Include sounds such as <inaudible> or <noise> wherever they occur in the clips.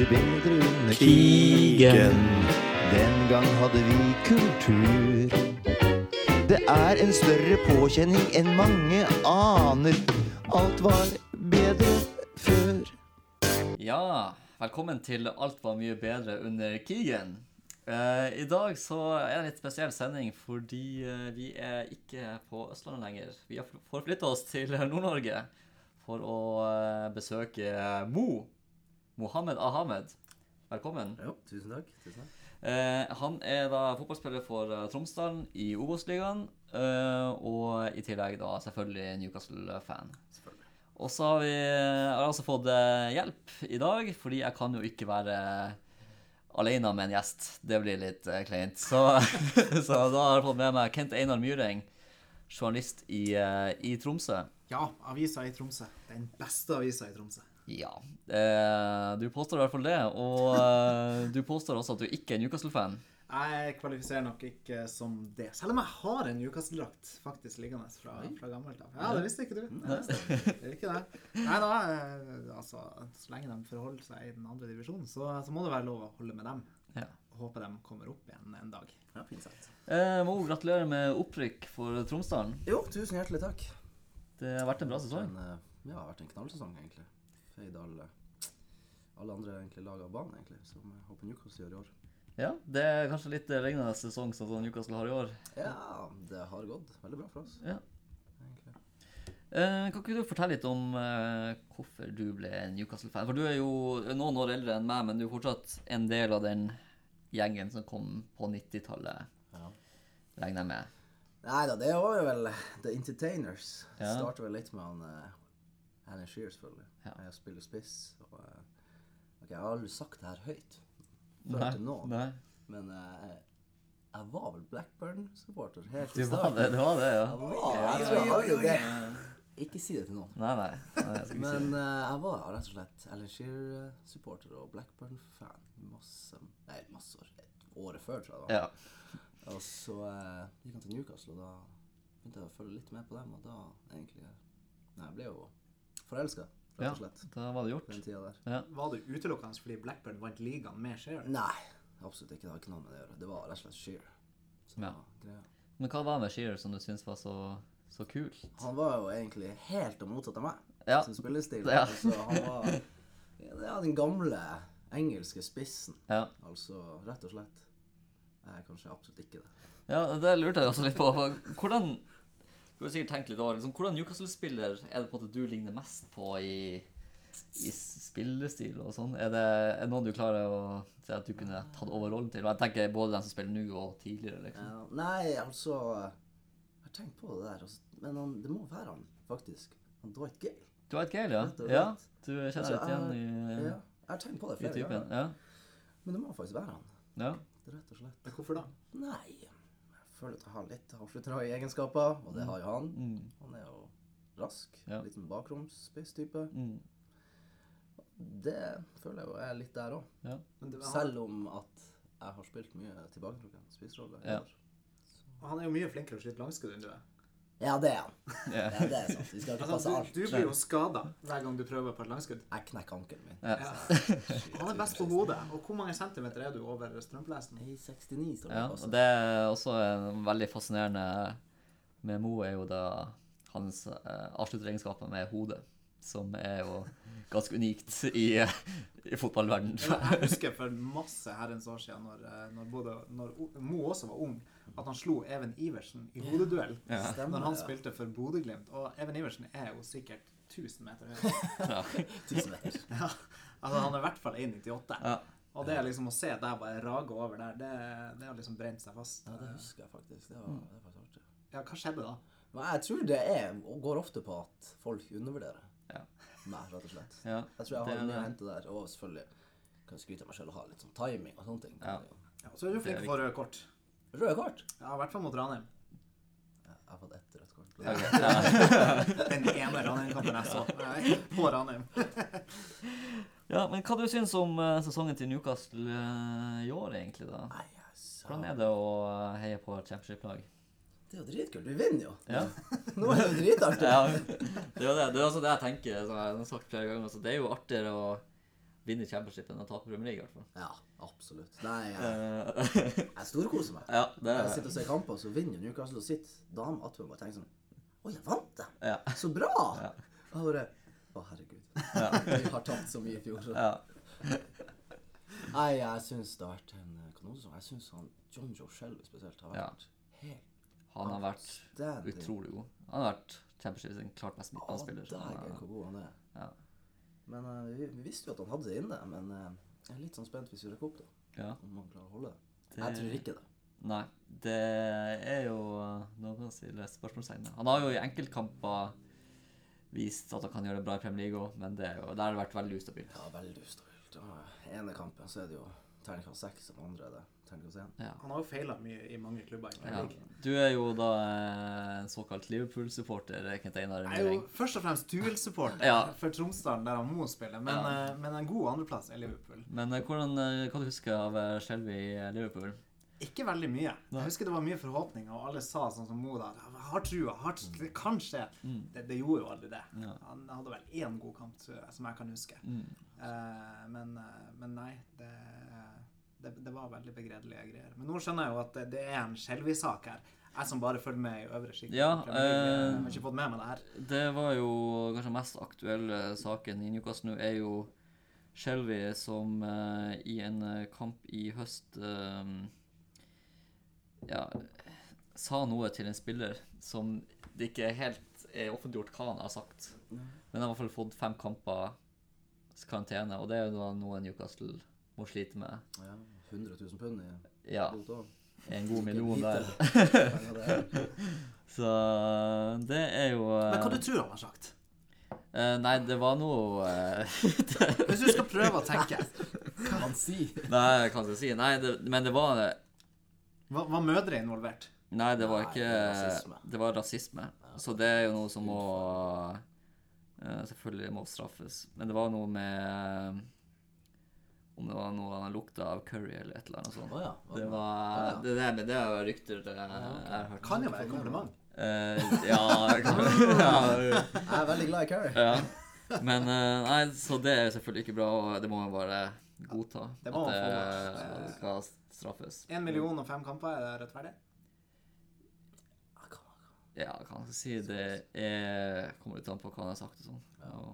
mye bedre under Krigen. Den gang hadde vi kultur. Det er en større påkjenning enn mange aner. Alt var bedre før. Ja, velkommen til Alt var mye bedre under krigen. Eh, I dag så er det en litt spesiell sending fordi eh, vi er ikke på Østlandet lenger. Vi har forflytta oss til Nord-Norge for å eh, besøke Mo. Mohammed Ahamed. Velkommen. Jo, tusen takk. Tusen takk. Eh, han er da fotballspiller for eh, Tromsdalen i Obos-ligaen, eh, og i tillegg da selvfølgelig Newcastle-fan. Selvfølgelig. Og så har vi jeg har altså fått eh, hjelp i dag, fordi jeg kan jo ikke være alene med en gjest. Det blir litt eh, kleint. Så, <laughs> så da har jeg fått med meg Kent Einar Myhring, journalist i, eh, i Tromsø. Ja, avisa i Tromsø. Den beste avisa i Tromsø. Ja. Eh, du påstår i hvert fall det, og eh, du påstår også at du ikke er Newcastle-fan. Jeg kvalifiserer nok ikke som det. Selv om jeg har en Newcastle-drakt faktisk liggende fra, fra gammelt av. Ja, det visste ikke du. Nei, det er ikke det. Nei da, eh, altså Så lenge de forholder seg i den andre divisjonen, så, så må det være lov å holde med dem. Ja. Håper de kommer opp igjen en dag. Ja, fint. Eh, Mo, gratulerer med opprykk for Tromsdalen. Jo, tusen hjertelig takk. Det har vært en bra sesong. En, eh, ja, det har vært en knallsesong, egentlig. Feid alle, andre egentlig, lag av banen, egentlig, som jeg håper Newcastle gjør i år. Ja, Det er kanskje litt lignende sesong som Newcastle har i år. Ja, det har gått veldig bra for oss, Ja. egentlig. Eh, kan ikke du fortelle litt om eh, hvorfor du ble Newcastle-fan? For du er jo noen år eldre enn meg, men du er fortsatt en del av den gjengen som kom på 90-tallet, Ja. regner jeg med. Nei da, det var jo vel The Entertainers. Ja. Startet vel litt med han uh, Alan Shearer, selvfølgelig. Ja. Jeg spiller spiss. Og, okay, jeg har aldri sagt det her høyt før Nei, til nå, nei. men eh, jeg var vel Blackburn-supporter helt i starten. det, det var det, ja. Jeg var, jeg tror jeg hadde det. Ikke si det til noen. Nei, nei. nei jeg skal ikke Men eh, jeg var rett og slett Alan Shearer-supporter og Blackburn-fan masse Nei, masse år. Et året før, tror jeg Da. Ja. Og så uh, gikk han til Newcastle, og da begynte jeg å følge litt med på dem, og da egentlig Nei, jeg ble jo forelska, ja, da var det gjort. den tida der. Ja. Var det utelukkende fordi Blackburn vant ligaen med Shearer? Nei, absolutt ikke. Det har ikke noe med det å gjøre. Det var rett og slett Shearer. som Ja. Men hva var det med Shearer som du syntes var så, så kult? Han var jo egentlig helt motsatt av meg. Ja. som spillestil. Ja. Altså, han var ja, den gamle engelske spissen. Ja. Altså, rett og slett. Jeg er kanskje absolutt ikke det. Ja, det lurte jeg også litt på. Hvordan Du har sikkert tenkt litt over liksom, Hvordan Newcastle-spiller er det på en måte du ligner mest på i, i spillestil og sånn? Er det, er det noen du klarer å si at du kunne tatt over rollen til? Jeg tenker både den som spiller nå og tidligere. liksom. Ja, nei, altså Jeg har tenkt på det der, altså, men han, det må være han, faktisk. Han Dwight Gale. Et Gale, ja? Rett Ja. Du kjenner Altså, litt igjen i, Ja, jeg har tenkt på det flere ganger. Ja. Men det må faktisk være han. ja. Rett og slett. Men hvorfor da? Nei, føler at jeg har litt avslutteregenskaper, og det har jo han. Mm. Han er jo rask. Ja. Litt sånn bakromsspiss-type. Mm. Det føler jeg jo er litt der òg. Ja. Men det, han, Selv om at jeg har spilt mye tilbaketrukken spissrolle. Ja. han er jo mye flinkere å skyte langskudd enn du er. Ja, det er han. <laughs> Ja. Ja, det er sant. Vi skal ikke passe Altså, alt. du, du blir jo skada hver gang du prøver på et langskudd. Jeg knekker ankelen min. Ja. Ja. <laughs> Han er best på hodet. Og hvor mange centimeter er du over strømpelesen? I 69 står det Ja, og det er også en veldig fascinerende med Mo, er jo da hans eh, avslutteregenskaper med hodet, som er jo ganske unikt i, i fotballverdenen. Jeg husker for masse herrens år siden, når, eh, når, både, når Mo også var ung, at han slo Even Iversen i hodeduell. Ja. Når han spilte for Bodø-Glimt. Og Even Iversen er jo sikkert 1000 meter høy. Ja. <laughs> Tusen meter. <laughs> Ja. Altså, han er i hvert fall 1,98. Ja. Og det er liksom å se deg bare rage over der, det, det har liksom brent seg fast. Ja, det husker jeg faktisk. Det var, det var faktisk. Ja, hva skjedde da? Men jeg tror det er, og går ofte på at folk undervurderer Ja. meg, rett og slett. Ja, Jeg tror jeg har mye å hente der, og selvfølgelig kan jeg skryte av meg selv og ha litt sånn timing og sånne ting. Ja. Ja, så er du flink til å få røde kort. Røde kort. Ja, I hvert fall mot Ranheim. Jeg har fått ett rødt kort. Ok, ja. <laughs> Den ene Ranheim-kampen jeg så. <laughs> Nei, på Ranheim. <laughs> ja, men hva du syns om eh, sesongen til Newcastle eh, i år, egentlig? da? Nei, Hvordan er det å eh, heie på championship-lag? Det er jo dritkult. Vi vinner jo. Ja. Nå er det jo dritartig. ja, det er jo det. Det er også det jeg tenker. Som jeg har sagt flere ganger. Det er jo artigere å vinne championship enn å tape Premier League, i hvert fall. Ja, absolutt. Nei, jeg, Eh, <laughs> jeg storkoser meg. ja, det Jeg sitter og ser kamper, så vinner Newcastle, og sitter dame attmed og tenker sånn Å, jeg vant dem! Ja. Så bra! Ja. Jeg bare Å, herregud. <laughs> Vi har tapt så mye i fjor. Så. ja. Nei, jeg syns det har vært en eh, kanonsesong. Jeg syns han John Joe Shelby spesielt har Ja. vært helt Han har vært utrolig god. Han har vært championship sin klart mest midtbanespiller. han dægen hvor god han er. Ja. Men uh, vi, vi visste jo at han hadde det inne, men uh, jeg er litt sånn spent hvis vi rekker opp, da. Ja. Om han klarer å holde det. Det- Jeg tror ikke det. Nei, det er jo noen å stille spørsmålstegn. Han har jo i enkeltkamper vist at han kan gjøre det bra i Premier League òg, men det jo, der har det vært veldig ustabilt. Ja, veldig ustabilt. Den ene kampen så er det jo terningkast seks, og andre er det terningkast én. Ja. Han har jo feila mye i mange klubber. Ja. Du er jo da eh, en såkalt Liverpool-supporter, Kent Einar Jeg er jo først og fremst Tuel-supporter <laughs> Ja. for Tromsdalen, der han må spille. Men, Ja. eh, men en god andreplass er Liverpool. Men eh, hvordan, eh, hva du husker av eh, Shelby i Liverpool? Ikke veldig mye. Jeg husker det var mye forhåpninger, og alle sa sånn som Mo da har trua. Har, trua, det kan skje. Mm. Det, det gjorde jo aldri det. Ja. Han hadde vel én god kamp, tror jeg, som jeg kan huske. Mm. Uh, men, uh, men nei, det, det, det var veldig begredelige greier. Men nå skjønner jeg jo at det, det er en Skjelvi-sak her. Jeg som bare følger med i øvre sjikt. Ja, eh, har ikke fått med meg det her. Det var jo kanskje mest aktuelle saken i Newcastle nå, er jo Skjelvi som eh, i en eh, kamp i høst eh, ja, sa noe til en spiller som det ikke helt er offentliggjort hva han har sagt. Men han har i hvert fall fått fem kamper karantene, og det er jo da noe Newcastle må slite med. Ja, 100 000 pund i Ja, bot en god <laughs> million der. Er- <laughs> Så det er jo uh... Men hva du tror han har sagt? Uh, Nei, det var noe uh... <laughs> Hvis du skal prøve å tenke. Hva han sier? Nei, hva skal jeg si? Nei, det, men det var Var, var mødre involvert? Nei, det var Nei, ikke det var rasisme. Det var rasisme. Så det er jo noe som må eh, Selvfølgelig må straffes. Men det var noe med Om det var noe han lukta av curry eller et eller annet sånt. Oh, ja. Det Ja, var ja. Det, der, det var rykter det jeg jeg har hørt. Kan jo være et kompliment. Uh, ja, <laughs> kan, <laughs> ja, Jeg er veldig glad i curry. ja. Men uh, nei, så det er selvfølgelig ikke bra, og det må man bare godta. Det må at det få. skal straffes. Én million og fem kamper, er det rettferdig? Ja, Ja, kan jeg si? Det er kommer litt an på hva han har sagt og sånn. Og,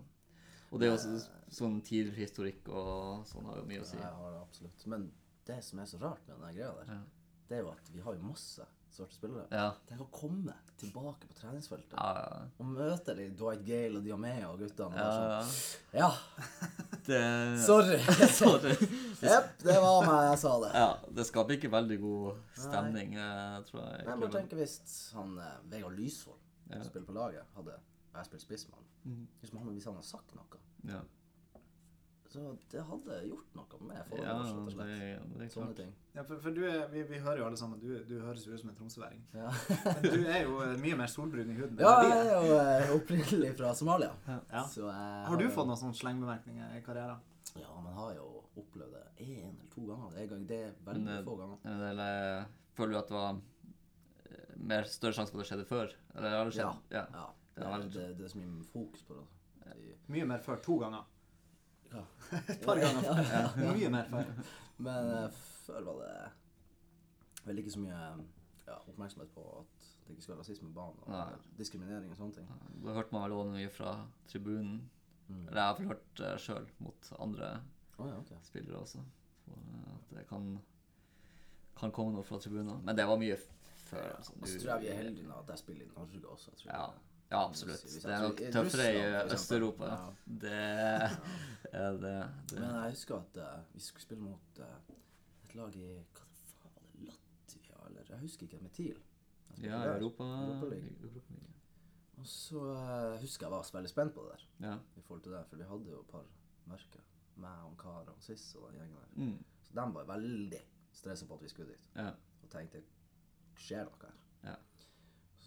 og det er jo sånn tidligere historikk og sånn har jo mye å si. Ja, jeg har det absolutt. Men det som er så rart med den greia der, Ja. det er jo at vi har jo masse svarte spillere. Ja. Tenk å komme tilbake på treningsfeltet Ja, ja. og møte de Dwight Gale og Diamea og guttene. ja, sånn. ja. <laughs> Det, Sorry. <laughs> Sorry. Jepp, det var meg jeg sa det. Ja, det skaper ikke veldig god stemning, Nei. tror jeg. Nei, men tenk hvis han eh, Vegard Lysvold, som spiller på laget, hadde jeg spiller spissmann. Mm. Hvis han, hvis han hadde sagt noe, Ja, så det hadde gjort noe med forholdet ja, rett og det, slett. det er Sånne ting. Ja, for, for du er, vi, vi hører jo alle sammen, du, du høres jo ut som en tromsøværing. Ja. Men du er jo eh, mye mer solbrun i huden. ja, jeg er. er jo eh, opprinnelig fra Somalia. Ja. Så jeg Har du fått noen sånne slengbemerkninger i karrieren? Ja, man har jo opplevd det én eller to ganger. En gang, det er veldig eh, få ganger. Eller føler du at det var eh, mer større sjanse for at det skjedde før? Eller har det Ja. skjedd? Ja. ja. Det Det, er veldig- det, det er så mye fokus på det. De, Mye mer før. To ganger. ja. <laughs> Et par ganger <laughs> Ja, ja, ja. <laughs> Mye mer før. Men uh, før var det vel ikke så mye ja, oppmerksomhet på at det ikke skal være rasisme på banen. Og diskriminering og sånne ting. Da hørte man vel også mye fra tribunen. Mm. Eller jeg har vel hørt det sjøl mot andre oh, ja, ok. spillere også. Så, eh, At det kan, kan komme noe fra tribunen. Men det var mye før. Altså. du, så tror jeg vi er heldige nå at jeg spiller i Norge også. Jeg tror Ja, det- ja, absolutt. Det er nok tøffere i. Øst-Europa. Ja. Det er <laughs> det. det. Men jeg husker at uh, vi skulle spille mot uh, et lag i Hva faen var det? Latvia, eller Jeg husker ikke. Metil. Ja, i Europa. Europaligaen. Og så uh, husker jeg var veldig spent på det der. Ja. i forhold til det, for vi hadde jo et par merker. Meg og Kara og Siss og den gjengen der. Mm. Så de var veldig stressa på at vi skulle dit, ja. og tenkte skjer noe her. Ja.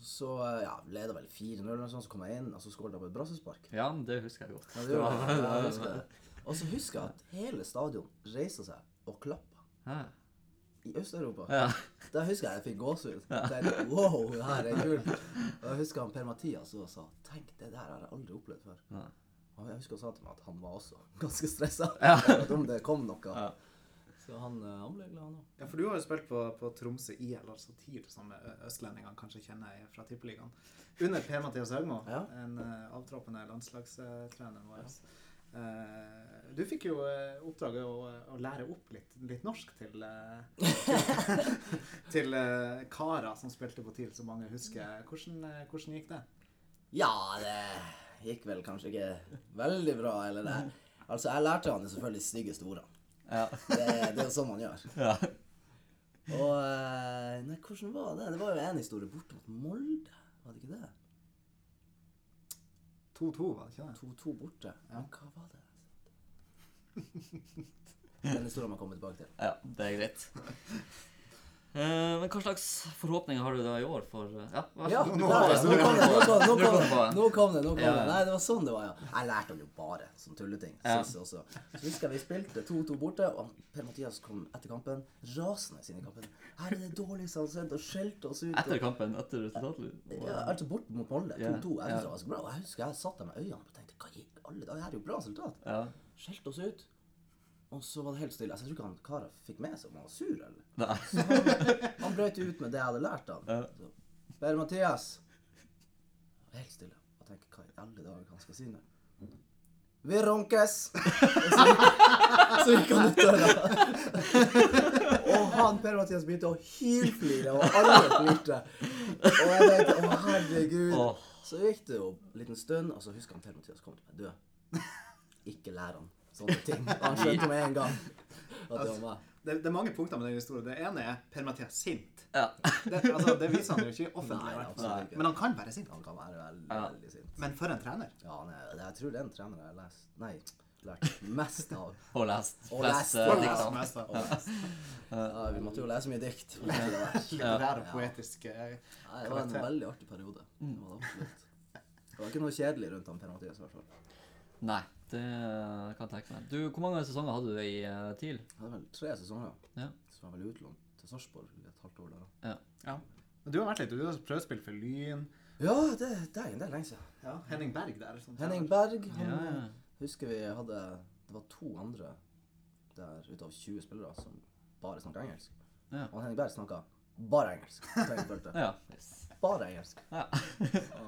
Så eh, ja, leda vel 4-0 eller noe sånt, så kom jeg inn, og så skåret jeg på et brassespark. ja, det husker jeg godt. Ja, det gjorde jeg. <laughs> Ja, jeg husker det. Og så husker jeg at hele stadion reiste seg og klappa. I Øst-Europa. Ja. Da husker jeg jeg fikk gåsehud. Tenkte, Wow, det her er kult. Og jeg husker han Per-Mathias også sa Tenk, det der har jeg aldri opplevd før. Ja. han- Jeg husker han sa til meg at han var også <laughs> ganske stressa. Ja. Om det kom noe. Ja. Så han, eh, han ble glad, han òg. Ja, for du har jo spilt på, på Tromsø IL, altså TIL, som østlendingene kanskje kjenner fra Tippeligaen. Under Per-Mathias Høgmo, Ja. en uh, avtroppende landslagstrener vår. Eh, du fikk jo uh, oppdraget å, å lære opp litt, litt norsk til, uh, <laughs> til, karer som spilte på TIL, som mange husker. Hvordan, hvordan gikk det? Ja, det gikk vel kanskje ikke veldig bra, eller det. Altså, jeg lærte han de selvfølgelig styggeste ordene. Ja. Det, det er jo sånn man gjør. ja. Og eh, Nei, hvordan var det? Det var jo en historie borte mot Molde, var det ikke det? 2-2, var det ikke det? 2-2 borte. Men hva var det? <laughs> Den historien må jeg komme tilbake til. ja, det er greit. <laughs> Eh, men hva slags forhåpninger har du da i år for eh, Ja, vær så god. kom det! Nå kom det! Nå kom det! det. Det! det. Nei, det var sånn det var, ja. Jeg lærte han jo bare som tulleting. Ja. Sist også. Så husker jeg vi spilte 2-2 borte, og Per-Mathias kom etter kampen rasende inn i kampen. Her er det dårligste han har sett, og skjelte oss ut. Etter kampen, etter resultatet? Ja, altså bort mot Molde. 2-2. Ja, Jeg det. Og jeg husker jeg satt der med øynene og tenkte hva i alle dager, her er jo bra resultat. Skjelte oss ut. Og så var det helt stille. Altså, jeg tror ikke han Kara fikk med seg om han var sur, eller? Nei. Så han, han brøt ut med det jeg hadde lært han. Ja. Så, Per Mathias. Helt stille. Og tenker hva i alle dager han skal si nå. Vi runkes! Så, <laughs> så gikk han ut døra. Og han Per-Mathias begynte å hylflire, og alle flirte. Og jeg tenkte å herregud. Så gikk det jo en liten stund, og så husker han Per-Mathias kom til meg. Du, ikke lær han sånne ting. Og <laughs> han skjønte med en gang at det var meg. Det, det er mange punkter med den historien. Det ene er Per-Mathias sint. Ja. Det, altså, det viser han jo ikke offentlig. Nei, i hvert fall. absolutt ikke. Men han kan være sint. Han kan være veldig, Ja. veldig sint. Men for en trener. Ja, er, jeg tror det er en trener jeg har lest Nei, lært mest av. <laughs> Og lest Og lest, eh, og lest. Lest. Ja, vi måtte jo lese mye dikt. <laughs> Litterære og poetiske Nei, det var en veldig artig periode. Det var det. Det var ikke noe kjedelig rundt han Per-Mathias i hvert fall. Nei, det kan jeg tenke meg. Du, Hvor mange sesonger hadde du i uh, TIL? Jeg hadde vel tre sesonger. Ja. Så var jeg vel utlånt til Sarpsborg i et halvt år der. da. Ja. Men du har vært litt, du har prøvespilt for Lyn. Ja, det, det er en del lenge siden. Ja, Henning Berg der. Sånn. Henning Berg, han Ja, ja. husker vi hadde Det var to andre der ut av 20 spillere som bare snakket engelsk. Ja. Og Henning Berg snakka bare engelsk. Ja. Yes. Bare engelsk. Ja.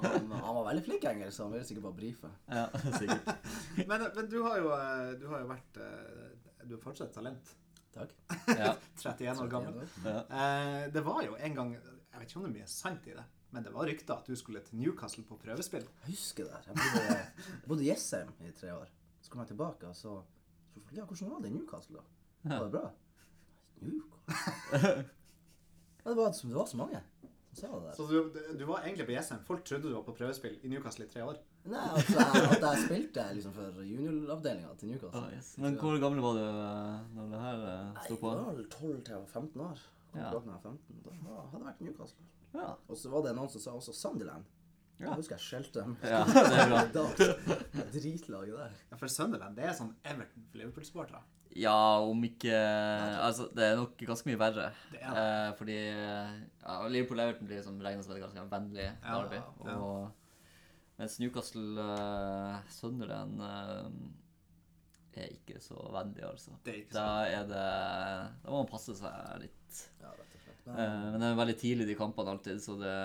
Han, han var veldig flink i engelsk, så han ville sikkert bare brife. ja, sikkert. <laughs> Men, men du har jo, eh, du har jo vært eh, Du er fortsatt talent. Takk. Ja. <laughs> 31 år gammel. ja. Eh, det var jo en gang Jeg vet ikke om det er mye sant i det, men det var rykter at du skulle til Newcastle på prøvespill. Jeg husker det. Jeg bodde, jeg bodde i Jessheim i tre år. Så kom jeg tilbake, og så så spurte jeg, Ja, hvordan var det i Newcastle, da? Var det bra? Newcastle? <laughs> Ja, det, var, det var så mange. Så du, du var egentlig på Jessheim. Folk trodde du var på prøvespill i Newcastle i tre år. Nei, altså, at jeg spilte liksom for junioravdelinga til Newcastle. Ah, yes. Men hvor gammel var du da det her sto Nei, sto jeg var vel 12 til jeg var 15 år. Kom Ja. var 15. Da hadde jeg vært i Newcastle. Ja. Og så var det noen som sa også Sunderland. Ja. Jeg husker jeg skjelte dem. ja, det er bra. <laughs> Dritlaget der. Ja, For Sunderland det er sånn Everton for Liverpool-supportere. Ja, om ikke Altså, det er nok ganske mye verre. Det er Eh, fordi ja, Liverpool-Everton blir liksom regna som et ganske vennlig derby. ja. Og mens Newcastle-Sunderland er ikke så vennlig, altså. Det er ikke Da er det Da må man passe seg litt. Ja, rett og slett. Men, Eh, men det er veldig tidlig de kampene alltid, så det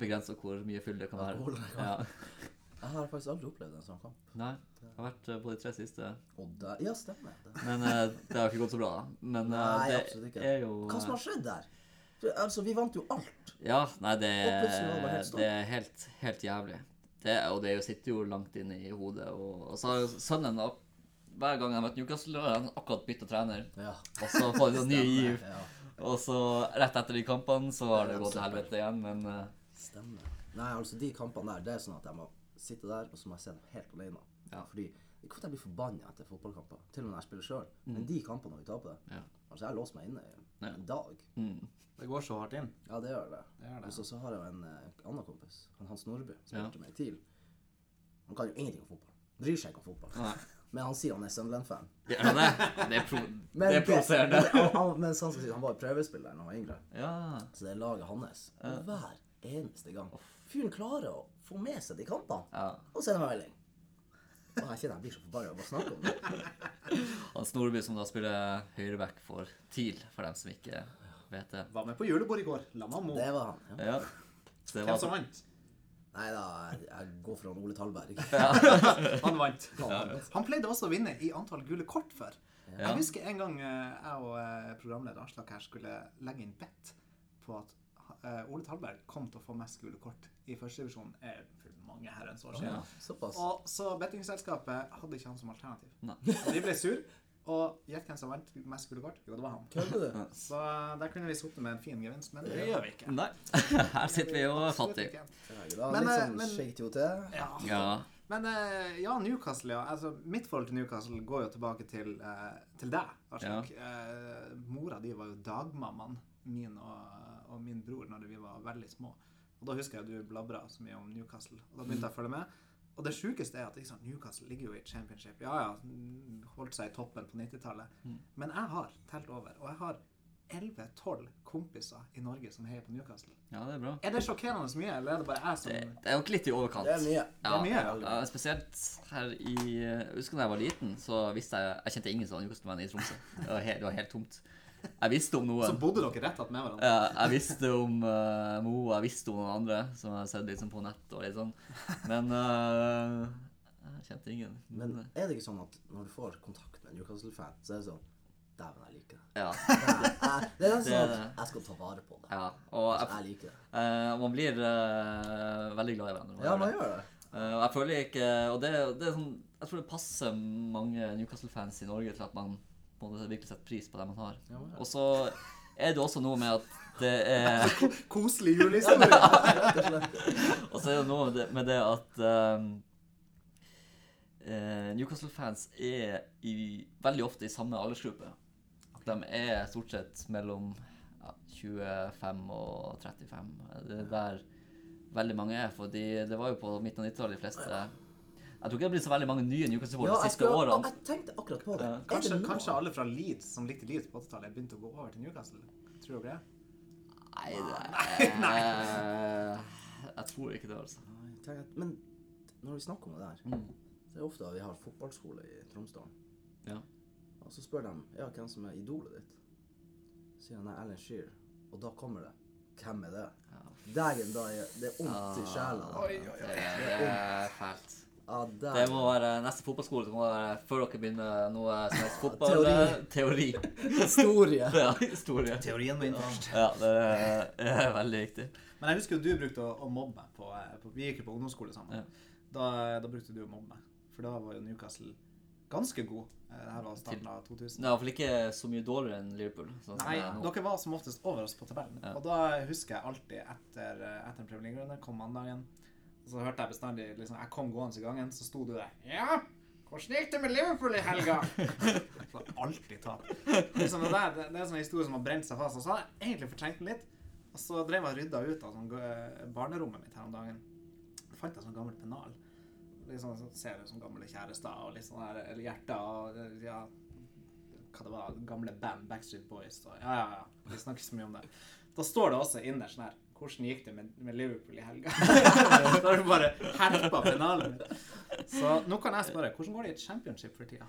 begrenser hvor mye fyll det kan være. Ja. <laughs> jeg har faktisk aldri opplevd en sånn kamp. Nei, jeg har vært eh, på de tre siste. Og ja, stemmer. Det. Men eh, det har ikke gått så bra. Men eh, Nei, absolutt det ikke. er jo Hva som har skjedd der? For, altså, vi vant jo alt. Ja, nei, det, Og plutselig var det helt stopp. det er helt, helt jævlig. Det, og det jo sitter jo langt inne i hodet. Og, og så har jo sønnen da, Hver gang jeg møter Newcastle, har han akkurat bytta trener. Ja. Og så får han noen ny <laughs> giv. Ja, Og så rett etter de kampene så har det gått til helvete igjen, men eh, stemmer. Nei, altså, de kampene der, det er sånn at jeg må sitte der, og så må jeg se dem helt alene. Ja. Fordi det kan jeg bli forbanna etter fotballkamper, til og med når jeg spiller sjøl. Men de kampene når vi taper, Mm. Ja. altså jeg låser meg inne i Ja. en dag. mm, Det går så hardt inn. Ja, det gjør det. Det gjør det. Og så, så har jeg jo en uh, annen kompis, han Hans Nordby, som Ja. spilte med i TIL. Han kan jo ingenting om fotball. Bryr seg ikke om fotball. Nei. <laughs> Men han sier han er Sunderland-fan. Ja, det? Det er, pro, <laughs> Men er provoserende. men <laughs> han- han- Mens han, skal si, han var jo prøvespiller da han var yngre. Ja. Så det er laget hans. Hver eneste gang. Fyren klarer å få med seg de kampene. ja. Og sender meg melding. Og jeg kjenner jeg blir så forbanna av å snakke om det. <laughs> Han Snorby som da spiller høyreback for TIL, for dem som ikke vet det. Var med på julebord i går. La meg må. Det var han. Ja. Ja. Det Hvem var som vant? Nei da, jeg, går for han Ole Tallberg. <laughs> <laughs> Han vant. Ja. Han pleide også å vinne i antall gule kort før. Ja. Jeg husker en gang eh, jeg og eh, programleder Aslak her skulle legge inn bet på at Ole Talberg kom til å få mest gule kort i førstedivisjon for mange herrens år siden. Ja. Såpass. Og så bettingselskapet hadde ikke han som alternativ. Nei. De ble sur. Og gjett hvem som vant mest gule kort? Jo, det var han. Så eh, der kunne vi sittet med en fin gevinst, men det gjør vi ikke. Nei, <laughs> her sitter vi jo er. Da, Men, litt eh, men-. Ja. Ja. Men eh, ja, Newcastle, ja. Altså, mitt forhold til Newcastle går jo tilbake til, eh, til deg, Ja. Eh, mora di var jo dagmammaen min og, og min bror når vi var veldig små. Og da husker jeg du blabra så mye om Newcastle. Og da begynte jeg å følge med. Og det sjukeste er at sant, Newcastle ligger jo i championship. Ja, ja, mm, holdt seg i toppen på 90-tallet. Men jeg har telt over, og jeg har 11-12 kompiser i Norge som heier på Newcastle. ja, det er bra. Er det sjokkerende så mye, eller er det bare jeg som Det, det er nok litt i overkant. Det er mye. Ja, Det er mye, ja, spesielt her i Jeg husker da jeg var liten, så visste jeg Jeg kjente ingen som var Newcastle-venn i Tromsø. Det var, helt, det var helt tomt. Jeg visste om Så bodde dere rett attmed hverandre? Ja, jeg visste om uh, Mo, jeg visste om noen andre som jeg har sett sånn på nett og litt sånn. Men uh, jeg kjente ingen. Men er det ikke sånn at når du får kontakt med en Newcastle-fan, så er det sånn Dæven, jeg liker det. ja, Jeg- Det er sånn at jeg skal ta vare på det. ja. Og jeg, jeg liker det. Uh, man blir uh, veldig glad i hverandre. Ja, man gjør det. Uh, og jeg føler ikke Og det, det er sånn Jeg tror det passer mange Newcastle-fans i Norge til at man på en måte virkelig setter pris på det man har. Ja, ja. Og så er det også noe med at det er <laughs> Koselig julehistorie. <laughs> Og så er det noe med det, med det at um, Newcastle-fans er i, veldig ofte i samme aldersgruppe. De er stort sett mellom ja, 25 og 35. Det er der veldig mange er. For det var jo på midten av 90-tallet de fleste Jeg tror ikke det blir så veldig mange nye Newcastle-supportere de siste årene. årene. jeg tenkte akkurat på det. Ja. Er Kanskje, det kanskje alle fra Leeds som likte Leeds på 80-tallet, begynte å gå over til Newcastle. Tror dere det? Nei, det er, Nei. <laughs> Jeg tror ikke det, altså. Nei, Men når vi snakker om det der, Mm. så er det ofte at vi har fotballskole i Tromsdalen. Ja. Og så spør de ja, hvem som er idolet ditt. Sier han er Alan Shearer. Og da kommer det. Hvem er det? Dægen, da er det vondt i sjela. Oi. Det, det er fælt. Ja, der. Det må være neste fotballskole. som må være før dere begynner noe som helst <laughs> fotball. Teori. eh, Teori. <laughs> historie. Ja, historie. Teorien min først. Ja, det er, er veldig viktig. Men jeg husker jo du brukte å, å mobbe meg på, eh, på Vi gikk jo på ungdomsskole sammen. Ja. Da, da brukte du å mobbe meg. For da var jo Newcastle ganske god. Eh, Det her var starten av 2000. Nei, iallfall ikke så mye dårligere enn Liverpool. Sånn Nei, er dere var som oftest over oss på tabellen. Ja. Og da husker jeg alltid etter, etter en Premier League-runde, kom mandagen, så hørte jeg bestandig liksom, Jeg kom gående i gangen, så sto du der. Ja, hvordan gikk det med Liverpool i helga? <laughs> Så alltid tap. Liksom, det, der, det, det er sånn historie som har brent seg fast. Og så hadde jeg egentlig fortrengt den litt. Og så drev jeg og rydda ut av sånn, eh, barnerommet mitt her om dagen. Jeg fant jeg sånn gammelt pennal. Liksom, så ser du sånn gamle kjærester og litt sånn der, eller hjerter og eh, ja, hva det var, gamle band, Backstreet Boys. Og, ja, ja, ja. Vi snakker så mye om det. Da står det også innerst sånn her Hvordan gikk det med, med Liverpool i helga? <laughs> da har du bare herpa finalen. Så nå kan jeg spørre, hvordan går det i et championship for tida?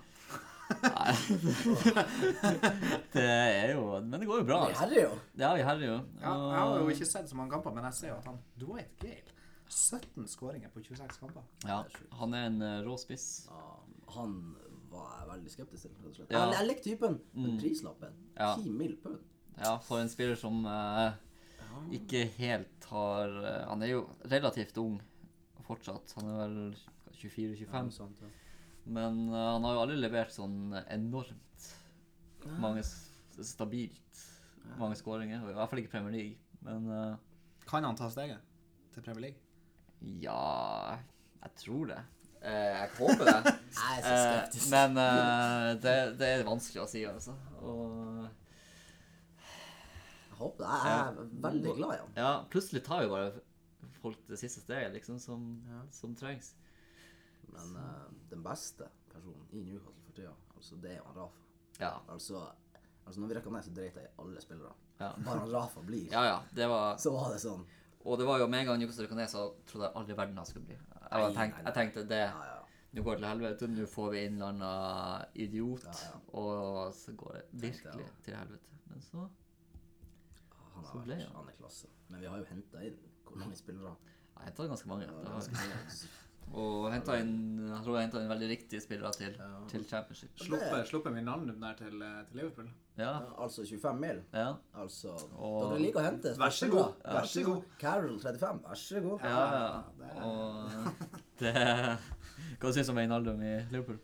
Det er jo Men det går jo bra. Vi herjer herrer jo. Ja, vi herrer jo. Ja, jeg har jo ikke sett så mange kamper, men jeg ser jo at han Dwight Gale 17 skåringer på 26 kamper. Ja, han er en eh, rå spiss. Ja, han var jeg veldig skeptisk til, rett og slett. Ja. Jeg, jeg likte typen, men Mm. prislappen Ja. 10 mill. pund. Ja, for en spiller som eh, ikke helt har eh, Han er jo relativt ung fortsatt. Han er vel 24-25. sant, ja. Men eh, han har jo aldri levert sånn enormt mange s- stabilt mange skåringer. I hvert fall ikke Premier League. Men eh, Kan han ta steget til Premier League? ja Jeg tror det. Eh, jeg håper det. <laughs> Jeg er så Eh, skeptisk. men eh, det, det er vanskelig å si, altså. Og Jeg håper det. Jeg er veldig glad i han. ja, plutselig tar jo bare folk det siste steget, liksom, som, som trengs. Men uh, den beste personen i Newcastle for tida, altså, det er jo han Rafa. Ja. Altså, altså når vi rekka ned, så dreit jeg i alle spillere. Ja. Bare han Rafa blir, ja, ja. Det var så var det sånn. Og det var jo med en gang Newcastle rykka ned, så trodde jeg aldri verden han skulle bli. Jeg, tenkt, jeg tenkte det Ja, ja. nå går det til helvete, nå får vi innlanda idiot, Ja, ja. og så går det virkelig til helvete. Men så Han, har vært, er klasse. Men vi har jo henta inn hvor mange spillere? Jeg henta ganske mange. Ja, ganske mange. Og henta inn Jeg tror jeg henta inn veldig riktige spillere til, Ja. til championship. Sluppet, sluppet Wijnaldum der til, til Liverpool. Ja. Altså 25 mil. Ja. Altså Og- Dere liker å hente Vær så god. Vær så god. Carol 35, vær så god. Ja, ja. det Og det <laughs> Hva syns du om Einaldum i Liverpool?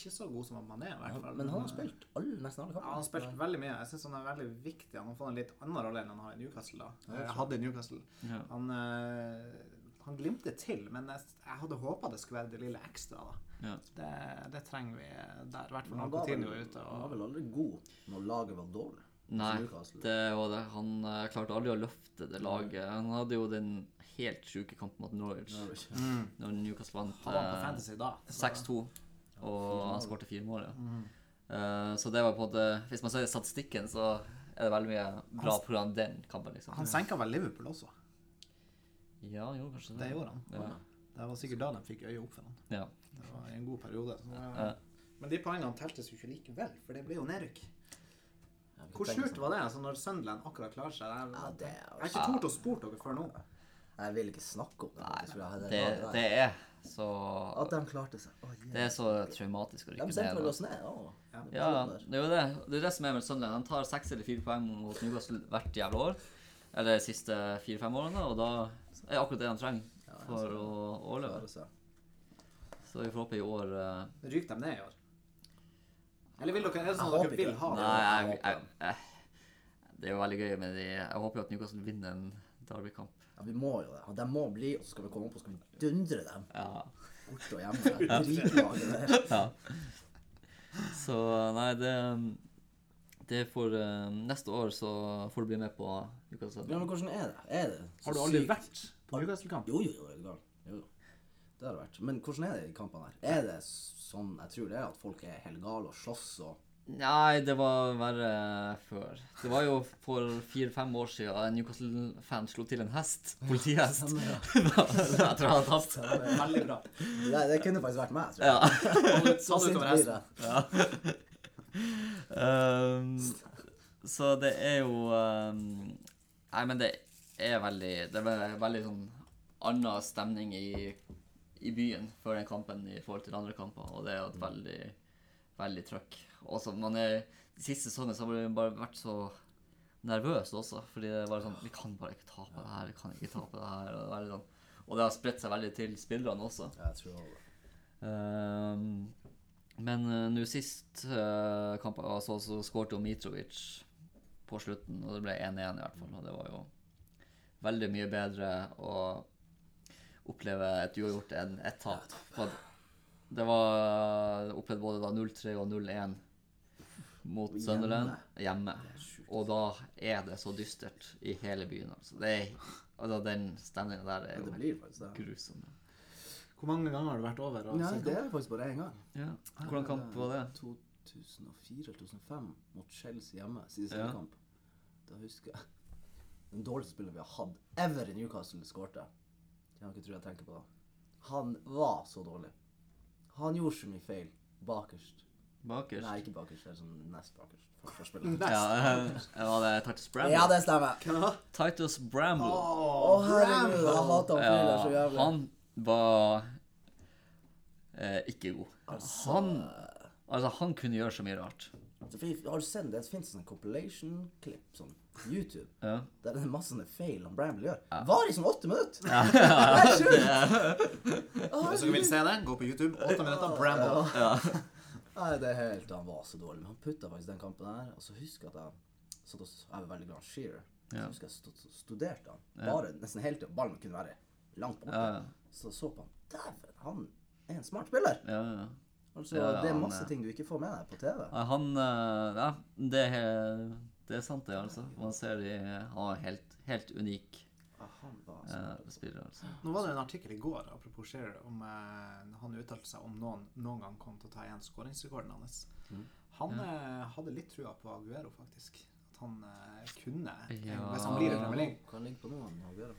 Eh, Ikke så god som Mané, i hvert fall. Men han har spilt alle, nesten alle kampene. Ja, han har spilt veldig mye. Jeg syns han er veldig viktig. Han har fått en litt annen rolle enn han har i Newcastle. da. Jeg hadde i Newcastle. Ja. Han, eh, han glimter til, men jeg, jeg hadde håpa det skulle være det lille ekstra. da. Ja. Det, det trenger vi der, i hvert fall han når Coutinho er ute. han var vel aldri god når laget var dårlig. Nei, det var det. Han uh, klarte aldri å løfte det laget. Han hadde jo den helt sjuke kampen mot Norwich Norwich. mm. når Newcastle vant Han var på eh, Fantasy da. så- 6-2, og han skårte fire mål. Ja. Mm. Uh, så det var på en måte Hvis man ser statistikken, så er det veldig mye bra på den kampen. liksom. Han senka vel Liverpool også. Ja, han gjorde kanskje det. Det gjorde han. Ja. Det var sikkert da de fikk øye opp for ham. ja. Det var i en god periode. Så, Ja. Men de poengene teltes jo ikke likevel, for det ble jo nedrykk. Hvor skjult sånn. var det altså, når Sunderland akkurat klarer seg? Jeg, Ja, det er jeg har ikke tort å spurt dere før nå. Jeg vil ikke snakke om det. Nei, hadde- det, det er så At de klarte seg. Å, Det er så traumatisk å De rykke sendte ned. vel oss ned. Å. Ja. Ja, det er jo det. Det er det som er med Sunderland. De tar seks eller fire poeng mot Newcastle hvert jævla år. Eller de siste fire-fem årene, og da er akkurat det de trenger for å overleve. Så vi får håpe i år uh... Ryker de ned i år? Eller vil dere, er det sånn at dere vil ha det? Nei, jeg, jeg, jeg, det er jo veldig gøy med de Jeg håper jo at Newcastle vinner en Derby-kamp. Ja, vi må jo det. De må bli, og så skal vi komme opp og skal vi dundre dem Ja. borte og hjemme. Dritlaget der. ja. Så nei, det Det får uh, Neste år så får du bli med på Newcastle. Ja, men hvordan er det? Er det så Har du aldri sykt? vært på Newcastle-kamp? Jo, jo, jo, det er. Jo, jo. Det har det vært. Men hvordan er det i kampene her? Er det sånn jeg tror det er, at folk er helt gale og slåss og Nei, det var verre før. Det var jo for fire-fem år siden en Newcastle-fan slo til en hest. Politihest. Jeg tror han hadde tatt. Veldig bra. det, det kunne faktisk vært meg, tror jeg. Ja. <laughs> Så Sånn sint utover blir hesten. det. Um, så det er jo um, Nei, men det er veldig Det er veldig sånn annen stemning i, i byen før den kampen i forhold til andre kamper, og det er et veldig, veldig trøkk. Og så man er De siste sesongene så har man bare vært så nervøs også, fordi det er bare sånn Vi kan bare ikke tape det her, vi kan ikke tape det her. Og det, sånn, og det har spredt seg veldig til spillerne også. Jeg tror det. Ehm, men uh, nå sist uh, kamp, altså, så skårte jo Mitrovic på slutten, og det ble 1-1 i hvert fall. Og det var jo veldig mye bedre å oppleve et uavgjort enn ett tap. Det var opplevd både da 0-3 og 0-1 mot Hjemme. Sunderland hjemme. Og da er det så dystert i hele byen. Altså. Det er, altså, den stemningen der er jo ja, grusom. Hvor mange ganger har du vært over? Nei, det er faktisk bare én gang. Ja. Hvordan kamp var det? 2004 eller 2005 mot Chelsea hjemme. Siste Ja. kamp. Da husker jeg den dårligste spilleren vi har hatt ever i Newcastle, skårte. Jeg kan ikke tro jeg tenker på det. Han var så dårlig. Han gjorde så mye feil. Bakerst. Bakerst? Nei, ikke bakerst. Det er sånn nest bakerst. Nest Ja, var det Titus Bramble? Ja, det stemmer. Titus Bramble. Oh, Bramble. jeg hater han fyren så jævlig. han var eh, ikke god. Altså, Han, altså, han kunne gjøre så mye rart. Har du sett det? Det finnes en compilation-klipp sånn YouTube. Ja. Der det er masse feil han Bramble gjør. Var i sånn åtte minutter! <laughs> Ja, Det er sjukt! Hvis dere vil se det, gå på YouTube. Åtte minutter, Bramble. ja. Nei, det er helt Han var så dårlig. Men han putta faktisk den kampen her. Og så husker jeg at jeg satt og Jeg er veldig glad i Shearer. Så husker jeg stod, studerte han. Bare nesten hele tida. Ballen kunne være langt borte. Så så på han. Dæven, han er en smart spiller! ja, ja. Altså, Ja, det er masse ting du ikke får med deg på TV. Han eh, Ja, det er, det er sant, det, altså. Man ser de Han er helt, helt unik var eh, så spiller, altså. Nå var det en artikkel i går apropos Shearer, om eh, han uttalte seg om noen noen gang kom til å ta igjen skåringsrekorden hans. Mm. Han eh, hadde litt trua på Aguero, faktisk. At han eh, kunne, Ja. hvis han blir i Premier League. Kan ligge på noen. Aguero.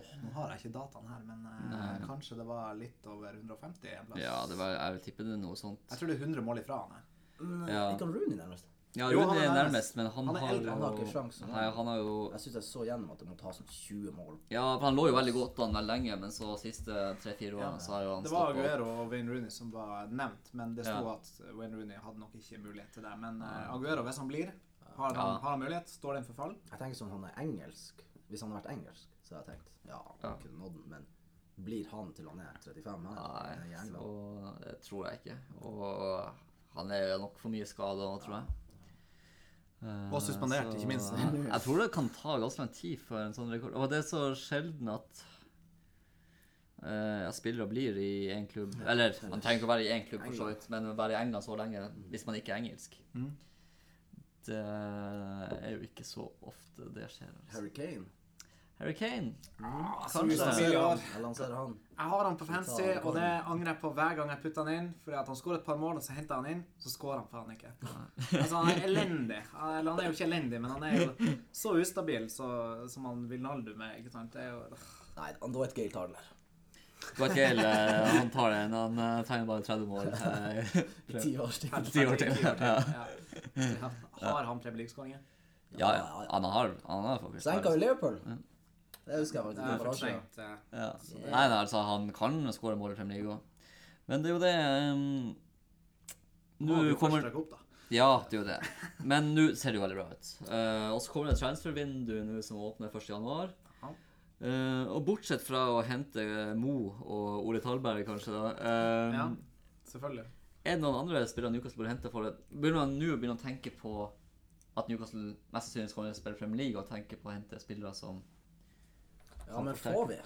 Oh, nå har jeg ikke dataen her, men eh, kanskje det var litt over 150 en plass. Ja, det var, jeg vil tippe det er noe sånt. Jeg tror det er 100 mål ifra han. Men Ja. ikke han Rooney nærmest. Ja, Jo, Rune han er nærmest. men han, Han er har eldre, jo han har ikke sjansen. Nei, han har jo Jeg syns jeg så gjennom at det må ta sånn 20 mål. Ja, for han lå jo veldig godt an veldig lenge, men så siste tre-fire årene så har jo han Det var. Aguero og Wayne Rooney som var nevnt, men det sto Ja. at Wayne Rooney hadde nok ikke mulighet til det. Men uh, Aguero, hvis han blir, har han, Ja. har han mulighet? Står den for fall? Jeg tenker sånn han er engelsk. Hvis han hadde vært engelsk, så hadde jeg tenkt ja, han Ja. kunne nådd den. Men blir han til han er 35 her Nei, så det tror jeg ikke. Og han er nok for mye skada nå, tror jeg. Eh, Og suspendert, så ikke minst. <laughs> Jeg tror det kan ta ganske lang tid før en sånn rekord Og det er så sjelden at jeg spiller spillere blir i én klubb Eller man trenger ikke å være i én klubb, for så vidt, men være i England så lenge hvis man ikke er engelsk. Mm. Det er jo ikke så ofte det skjer. Altså. Harry Kane? Harry Kane. Ah, Kanskje. Jeg lanserer han. Jeg har han på fancy, og det angrer jeg på hver gang jeg putter han inn. Fordi at han skårer et par mål, og så henter han inn, så skårer han faen ikke. Altså, han er elendig. Eller han er jo ikke elendig, men han er jo så ustabil så, som han Wijnaldum er. ikke sant? Det er jo... Nei, han Dwight Gale tar den der. Dwight Gale, eh, han tar den. Han tegner trenger bare 30 mål. Eh, <laughs> ti år til. Har han Premier League-skåringer? Ja, ja. Han har, han har faktisk Senka jo Liverpool. Det husker jeg faktisk. Det fortrengt. eh. Ja. Nei, nei, altså, han kan skåre mål i Premier League òg. Men det er jo det um, Nå først kommer opp, da. Ja, det er jo det. Men nå ser det jo veldig bra ut. Uh, og så kommer det et transfervindu nå som åpner 1. januar. Eh, og bortsett fra å hente eh, Mo og Ole Talberg, kanskje, da um, Ja, selvfølgelig. Er det noen andre spillere Newcastle burde hente for det? Begynner man nå å begynne å tenke på at Newcastle mest sannsynlig kommer til å spille Premier League, og tenke på å hente spillere som Ja, men får vi?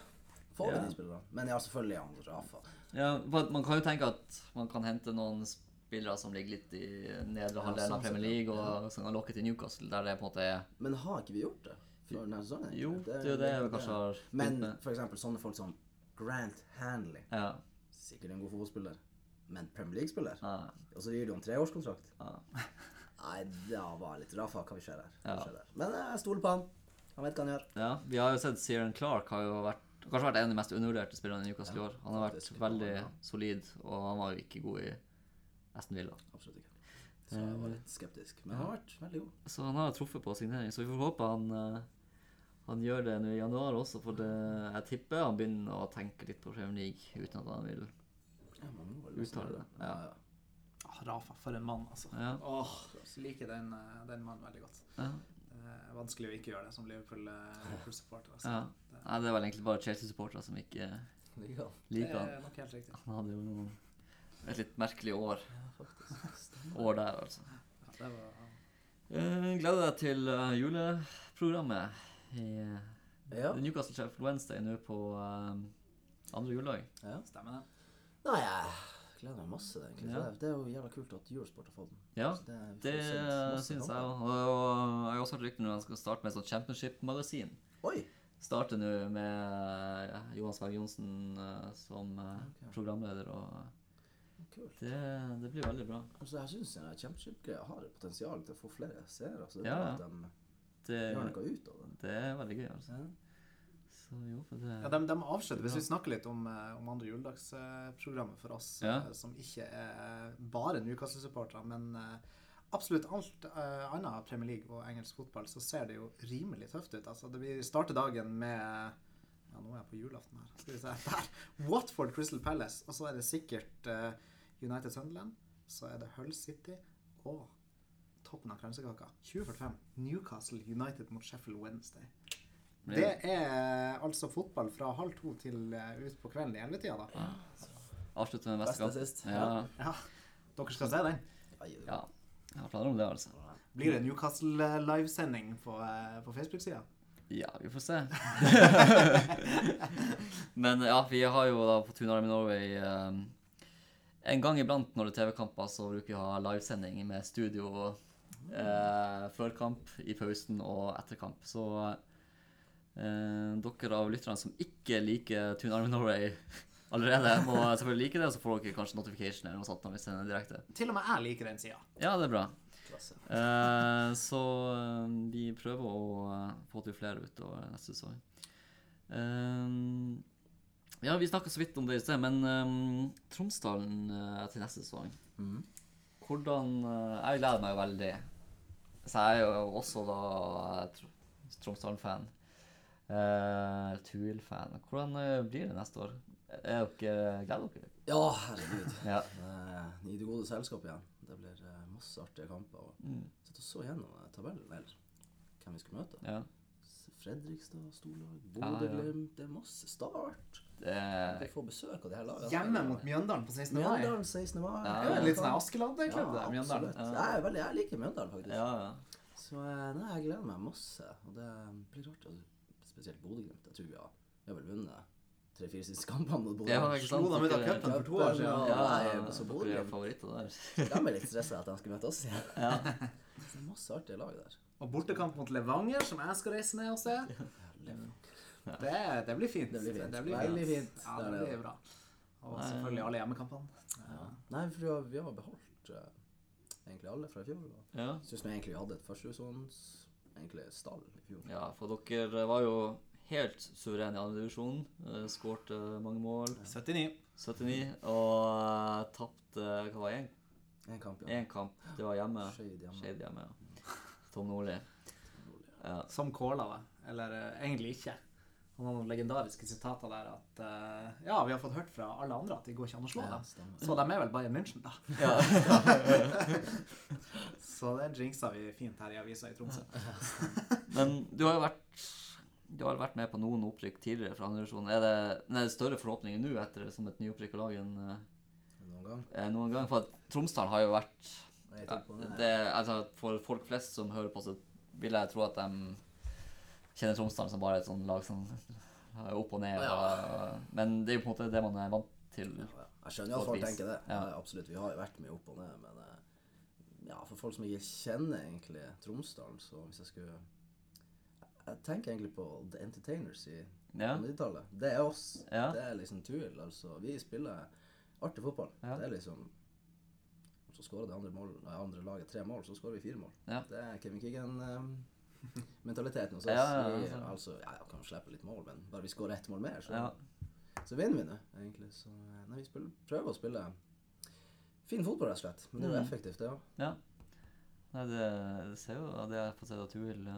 Får vi Ja. de spillerne? Men ja, selvfølgelig han Rafa. Ja, for at Man kan jo tenke at man kan hente noen spillere som ligger litt i nedre halvdelen sånn av Premier sett. League, og som kan lokke til Newcastle, der det på en måte er Men har ikke vi gjort det før denne sesongen? Jo, det er jo det vi kanskje har begynt Men med. for eksempel sånne folk som Grant Hanley. Ja. Sikkert en god fotballspiller, men Premier League-spiller. ja, Og så gir de om treårskontrakt. ja. Nei, det var litt Rafa. Hva vi ser her? Hva? Men jeg stoler på han. Han vet hva han gjør. ja. Vi har jo sett Sieran Clark har jo vært kanskje vært en av de mest undervurderte spillerne i Newcastle i år. Han har vært veldig Ja. solid, og han var jo ikke god i Aston Villa. Absolutt ikke. Så jeg var litt skeptisk. Men han har vært veldig god. Så han har truffet på signering, så vi får håpe han, eh, han gjør det nå i januar også, for det, jeg tipper han begynner å tenke litt på Premier League uten at han vil Ja, Uttale det, ja. Ja, ja. Ah, Rafa, for en mann, altså. Ja. Åh, liker den, eh, den mannen veldig godt. Ja. Er vanskelig å ikke gjøre det som eh, <laughs> Liverpool-supporter. Altså. ja. Nei, det er vel egentlig bare Chelsea-supportere som ikke liker han. Det er nok helt riktig. Han hadde jo noen, et litt merkelig år, Ja, år der, altså. Ja, det var... Uh, gleder deg til eh, juleprogrammet i uh, Ja. Newcastle Sheffield Wednesday nå på eh, andre juledag. ja. Stemmer det. Nei, jeg gleder meg masse, egentlig. Ja. Det, er jo jævla kult at Eurosport har fått den. Ja, det det syns jeg òg. Og jeg har også hørt rykter om at jeg skal starte med et sånt championship-magasin. Oi! Starter nå med ja, Johan Sverre Johnsen eh, som okay. Programleder, og Kult. det, det blir veldig bra. Altså, jeg syns Championship-greia har potensial til å få flere seere. Altså, det er Ja, bra at de Det, gjør noe ut av det. det er veldig gøy, altså. Ja. Så jo, for det Ja, de, de avslutter, Hvis vi snakker litt om, eh, om andre juledagsprogrammet for oss Ja. eh, som ikke er bare Newcastle-supportere, men eh, absolutt alt uh, annet Premier League og engelsk fotball, så ser det jo rimelig tøft ut. Altså, det Vi starter dagen med Ja, nå er jeg på julaften her. Skal vi se. Der. <laughs> Watford Crystal Palace. Og så er det sikkert uh, United Sunderland. Så er det Hull City og toppen av kransekaka. 2045. Newcastle United mot Sheffield Wednesday. Det er altså fotball fra halv to til uh, ut på kvelden i ellevetida, da. Avslutter med Beste sist. Ja, Ja. Dere skal se den. Ja. Jeg har planer om det, altså. Blir det Newcastle-livesending på, eh, på Facebook-sida? Ja, vi får se. <laughs> Men ja, vi har jo da på Tune Army Norway um, En gang iblant når det er TV-kamper, så bruker vi å ha livesending med studio uh, før kamp, i pausen og etter kamp. Så eh, dere av lytterne som ikke liker Tune Army Norway <laughs> allerede, må selvfølgelig like det, og så får dere kanskje notification eller noe sånt når vi sender direkte. Til og med jeg liker den sida. Ja, det er bra. Eh, så eh, vi prøver å eh, få til flere utover neste sesong. Eh, ja, vi snakka så vidt om det i sted, men um, Tromsdalen eh, til neste sesong mm. Hvordan eh, Jeg gleder meg jo veldig. Så jeg er jo også da Tr- Tromsdalen-fan. Uh, Tool-fan. Hvordan uh, blir det neste år? Er dere Gleder dere? Ja, herregud. <laughs> Ja. Uh, I det gode selskap igjen. Det blir eh, masse artige kamper. Og Mm. Sitt og så gjennom eh, tabellen, eller hvem vi skal møte. ja. Fredrikstad, storlag, Ja, ja. Bodø-Glimt. Det er masse start. Det Vi får besøk av de her lagene. Hjemme mot Mjøndalen på 16. mai. Mjøndalen 16. mai. Ja, Det er litt sånn Askeladden-klubb, det. Mjøndalen. Jeg, er veldig, jeg liker Mjøndalen, faktisk. Ja, ja. Så eh, nei, jeg gleder meg masse. Og det blir rart. altså, Spesielt Bodø-Glimt. Jeg tror vi har, vi har vel vunnet tre-fire siste kampene mot Bodø. Ja, ikke sant? Slo dem ut av cupen for to år siden. Ja, Nei, så Bodø er favoritter der. <laughs> De er litt stressa at de skal møte oss igjen. Ja. <laughs> Det er masse artige lag der. Og bortekamp mot Levanger, som jeg skal reise ned og se. Det, det blir fint. Det blir fint. Det blir Veldig fint. Ja, Det blir bra. Og selvfølgelig alle hjemmekampene. Ja. Nei, for vi har, beholdt eh, egentlig alle fra i fjor. Ja. syns vi egentlig hadde et førstehusånds egentlig stall i fjor. ja, for dere var jo helt suverene i andre divisjon. Uh, Skårte mange mål. 79. 79. Og uh, tapte Hva var det? En kamp, ja. En kamp. Det var hjemme. Skeid hjemme. Shade hjemme, ja. Tom Nordli. Ja. Som Kåla. Eller eh, egentlig ikke. Han har noen legendariske sitater der at uh, Ja, vi har fått hørt fra alle andre at det går ikke an å slå Ja, dem. stemmer. Så de er vel Bayern München, da. ja. <laughs> Så det jinxa vi fint her i avisa i Tromsø. Men du har jo vært du har vært med på noen opprykk tidligere fra andre divisjon. Er det, er det større forhåpninger nå etter som et nyopprykka lag enn eh, Noen gang. eh, noen gang? For Tromsdalen har jo vært det. det, altså, For folk flest som hører på, så vil jeg tro at de kjenner Tromsdalen som bare et sånt lag som er opp og ned. Og, men det er jo på en måte det man er vant til. Jeg skjønner at folk vis. tenker det. Ja. Absolutt. Vi har jo vært mye opp og ned, men eh, ja, for folk som ikke kjenner egentlig Tromsdalen, så hvis jeg skulle Jeg tenker egentlig på The Entertainers i Ja. 90-tallet. Det er oss. Ja. Det er liksom Tuil. Altså, vi spiller artig fotball. Ja. Det er liksom Så skårer det andre, mål, andre laget tre mål, så skårer vi fire mål. Det er Kevin <laughs> Keegan-mentaliteten hos oss. Ja, ja, ja, Vi, altså, ja, jeg kan slippe litt mål, men bare vi skårer ett mål mer, så Ja. så vinner vi nå, egentlig. Så eh, nei, vi spiller, prøver å spille fin fotball, rett og slett. Men det er jo Mm. effektivt, det òg. ja. Nei, det, det ser jo av det jeg har fått se av Tuil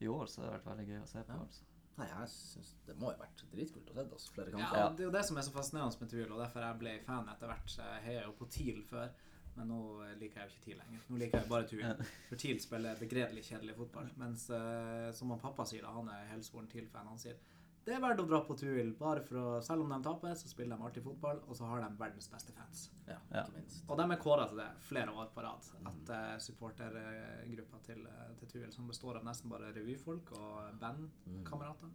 i år, så det har vært veldig gøy å se på. Ja. Altså. Nei, jeg synes det må jo ha vært dritkult å se oss flere Ja, kamper. Ja. Det er jo det som er så fascinerende med Tuil, og derfor jeg ble fan etter hvert. Jeg heier jo på TIL før, men nå liker jeg jo ikke TIL lenger. Nå liker jeg bare TUL. For TIL spiller begredelig kjedelig fotball. Mens eh, som han pappa sier, da, han er helsvoren TIL-fan, han sier det er verdt å dra på TUL, bare for å, selv om de taper, så spiller de artig fotball, og så har de verdens beste fans. Ja, Ja. ikke minst. Og de er kåra til det flere år på rad. At uh, supportergruppa til, eh, til TUL, som består av nesten bare revyfolk og bandkamerater,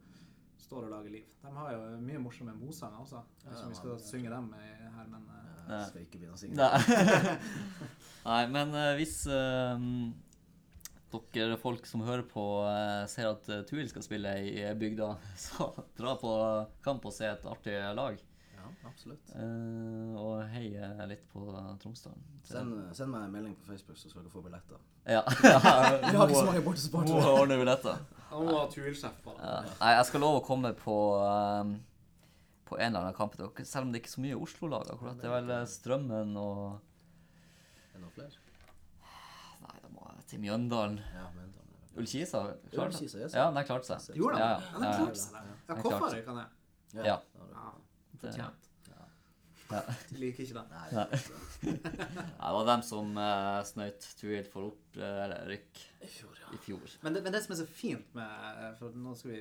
står og lager liv. De har jo mye morsomme motsanger også. Jeg vet ikke om vi skal synge dem her, men eh, Jeg skal ikke begynne å synge. Nei. <laughs> Nei, men eh, hvis eh, dere folk som hører på, eh, ser at uh, Tuil skal spille i bygda, <laughs> så dra på kamp og se et artig lag. Ja, absolutt. Uh, og heie litt på Tromsdalen. Send, send meg en melding på Facebook, så skal dere få billetter. Ja. <laughs> Vi har ikke så mange mange Må bortesupportere. ordne billetter. Han må ha Tuil-sjef, på det. Nei, jeg skal love å komme på eh, på en eller annen kamp. Selv om det ikke er så mye Oslo-lag akkurat. Det er vel eh, Strømmen og Er det noen flere? Nei, da må jeg til Mjøndalen. Ja, men da Ullkisa klarte. Ja, den har klart seg. Gjorde? Ja, den ja, ja, klarte seg. Ja, Det er jeg. Ja. Ja, Det- fortjent. Ja. <laughs> De liker ikke den. Nei, Nei. <laughs> det var dem som uh, snøyt Tuil for opp, eh, eller rykk I fjor, ja. i fjor. Men det, men det som er så fint med For nå skal vi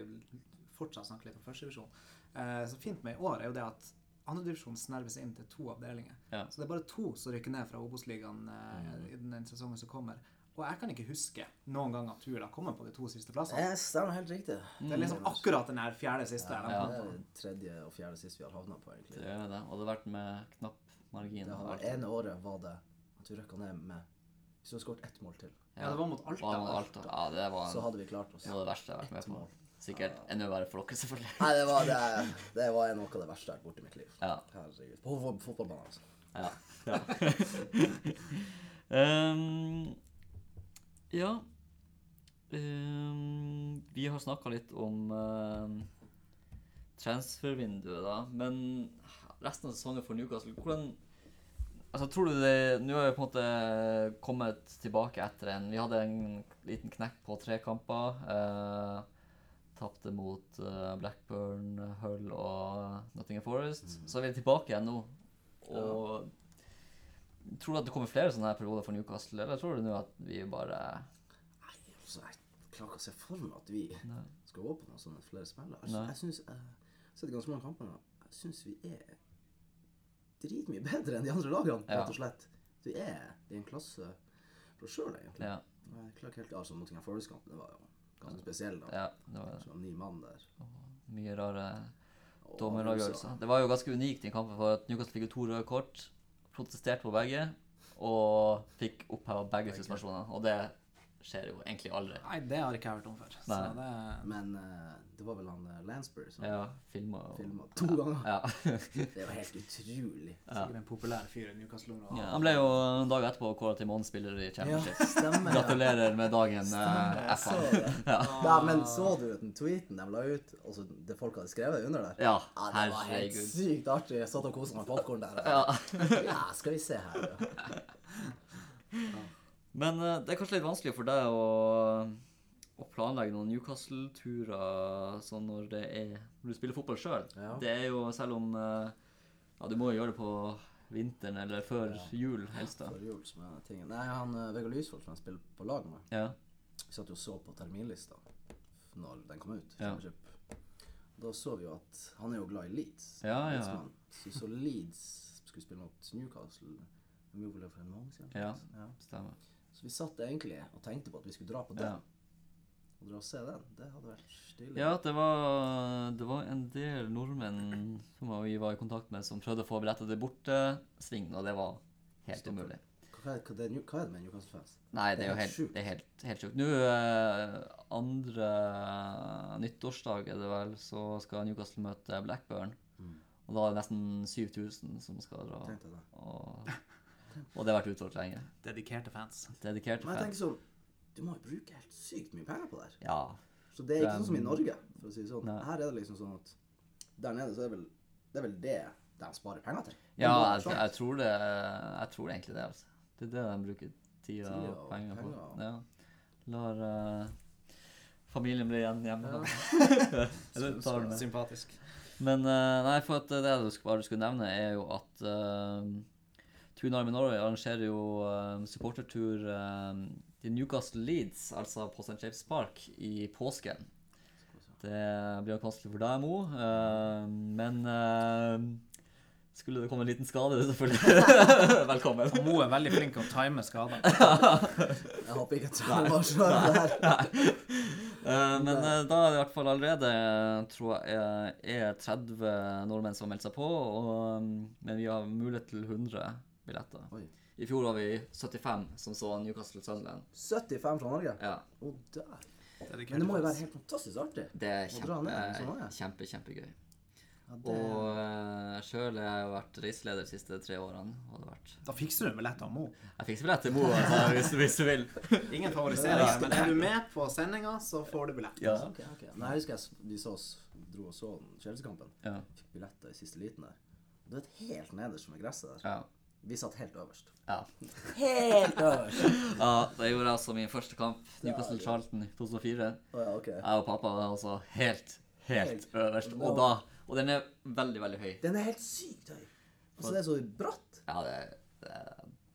fortsatt snakke litt om førstedivisjon. Eh, så fint med i år er jo det at andredivisjon snerver seg inn til to avdelinger. Ja. Så det er bare to som rykker ned fra Obos-ligaen eh, i den, sesongen som kommer. Og jeg kan ikke huske noen gang at Tuil har kommet på de to siste plassene. Det stemmer helt riktig. Det er liksom akkurat den her fjerde siste. Ja, Ja, det er tredje og fjerde siste vi har havna på, Det egentlig. er det. Og det har vært med knapp margin. Det har ene året var det at vi rykka ned med Hvis vi hadde skåret ett mål til, Ja, det var mot Alta. Var mot Alta. Ja, det var så hadde vi klart oss. noe av det verste jeg har vært med på. mål. Sikkert enda verre for dere, selvfølgelig. Nei, det var, det, <laughs> det var noe av det verste jeg har vært borti i mitt liv. Ja. Herregud. På fot- fotballbanen, altså. Ja. ja. <laughs> Ehm, ja. Ehm, vi har snakka litt om uh, transfervinduet, da. Men resten av sesongen for Newcastle, hvordan Altså, tror du det Nå har vi på en måte kommet tilbake etter en Vi hadde en liten knekk på tre kamper. Eh, Tapte mot eh, Blackburn, Hull og Nottingham Forest. Så er vi tilbake igjen nå. Og Tror du at det kommer flere sånne her perioder for Newcastle, eller tror du nå at vi bare Nei, altså, jeg klarer ikke å se for meg at vi Nei. skal gå på noen sånne flere smeller. Altså, jeg syns Jeg har sett ganske mange kamper nå. Jeg syns vi er dritmye bedre enn de andre lagene, Ja. rett og slett. Vi er i en klasse for oss sjøl, egentlig. Ja. Jeg klarer ikke helt altså, Nottingham Forest-kampen det var jo ganske spesiell. da. ja det var Så ni mann der. mye rare dommeravgjørelser. Det var jo ganske unikt i kampen, for at Newcastle fikk jo to røde kort, protesterte på begge, og fikk oppheva begge suspensjonene. Og det skjer jo egentlig aldri. Nei, det har ikke jeg hørt om før. Så det Men uh, det var vel han uh, Lansbury som Ja, filma og to ganger. ja. <laughs> Det var helt utrolig. <laughs> sikkert en populær fyr i Newcastle. Og, ja. Han ble jo en dag etterpå kåra til månedens spiller i Championship. stemmer. Gratulerer med dagen, eh, det. <laughs> Ja, men så du den tweeten de la ut, og så det folk hadde skrevet under der? Ja, Ja, det var helt herregud. sykt artig. Jeg satt og koste meg med popkorn der. Ja. Ja, skal vi se her. Ja. Men eh, det er kanskje litt vanskelig for deg å, å planlegge noen Newcastle-turer sånn når det er Når du spiller fotball sjøl. Ja. Det er jo selv om eh, Ja, du må jo gjøre det på vinteren eller før Ja. jul, helst. da. Før jul som er tingen. Nei, han eh, Vegard Lysvold som jeg spiller på lag med, Ja. vi satt jo og så på terminlista når den kom ut. Ja. Da så vi jo at han er jo glad i Leeds. Ja, ja. Så, så Leeds skulle spille mot Newcastle. det var for en måned siden. Ja. ja. Stemmer. Så vi satt egentlig og tenkte på at vi skulle dra på den. Og dra og se den. Det hadde vært stilig. Ja, det var, det var en del nordmenn som vi var i kontakt med, som prøvde å få billetter til bortesving, og det var helt Stopp. umulig. Hva, er, hva, er, hva er det med Newcastle-fans? Nei, det er jo helt det er helt, helt sjukt. Nå, eh, andre nyttårsdag er det vel, så skal Newcastle møte Blackburn. Mm. Og da er det nesten 7000 som skal dra. Tenkte jeg det. Og, og det har vært utsolgt lenge. Dedikerte fans. Dedikerte Men jeg tenker fans. sånn Du må jo bruke helt sykt mye penger på det her. Ja. Så det er ikke sånn som i Norge, for å si det sånn. Nei. Her er det liksom sånn at der nede så er det vel det, er vel det de sparer penger til. Ja, jeg, sånn. jeg, tror det, jeg tror egentlig det, altså. Det er det de bruker tida og og penger på. penger. Ja. Lar uh, familien bli igjen hjemme. Ja. <laughs> Eller tar den. Sympatisk. Men uh, nei, for at det du bare skulle nevne, er jo at uh, Tune Army Norway arrangerer jo um, supportertur um, til Newcastle Leeds, altså på St. James Park, i påsken. Det blir nok vanskelig for deg, Mo, uh, men uh, skulle det komme en liten skade, du <laughs> selvfølgelig velkommen. Mo er veldig flink til å time skader. <laughs> Jeg håper ikke at jeg var sånn der. Uh, men uh, da er det i hvert fall allerede tror jeg, er- er 30 nordmenn som har meldt seg på. Og, men vi har mulighet til 100 billetter. Oi. I fjor var vi 75 som så Newcastle Sunderland. 75 fra Norge? Ja, Oh, der. Dedikerte Men det må jo være helt fantastisk artig. det er kjempe, ned sånn eh, kjempe, kjempegøy. Ja, det... Og uh, sjøl har jeg vært reiseleder de siste tre årene. Og det vært Da fikser du billett av Mo. Jeg fikser billett til Mo altså, hvis, hvis du vil. <laughs> Ingen favoriseringer, men er du med på sendinga, så får du billett. Ja. Okay, okay. Nei, jeg husker jeg, vi så oss, dro og så Chelsea-kampen. Ja. Fikk billetter i siste liten der. Det er helt nederst med gresset der. Ja. Vi satt helt øverst. ja. Helt øverst! <laughs> ja da gjorde jeg også min første kamp, Newcastle Charlton i 2004. Oh, ja, okay. Jeg og pappa var altså helt, helt Helt. øverst. Og, da, og den er veldig, veldig høy. Den er helt sykt høy. Altså, det er så bratt. Ja, det, det,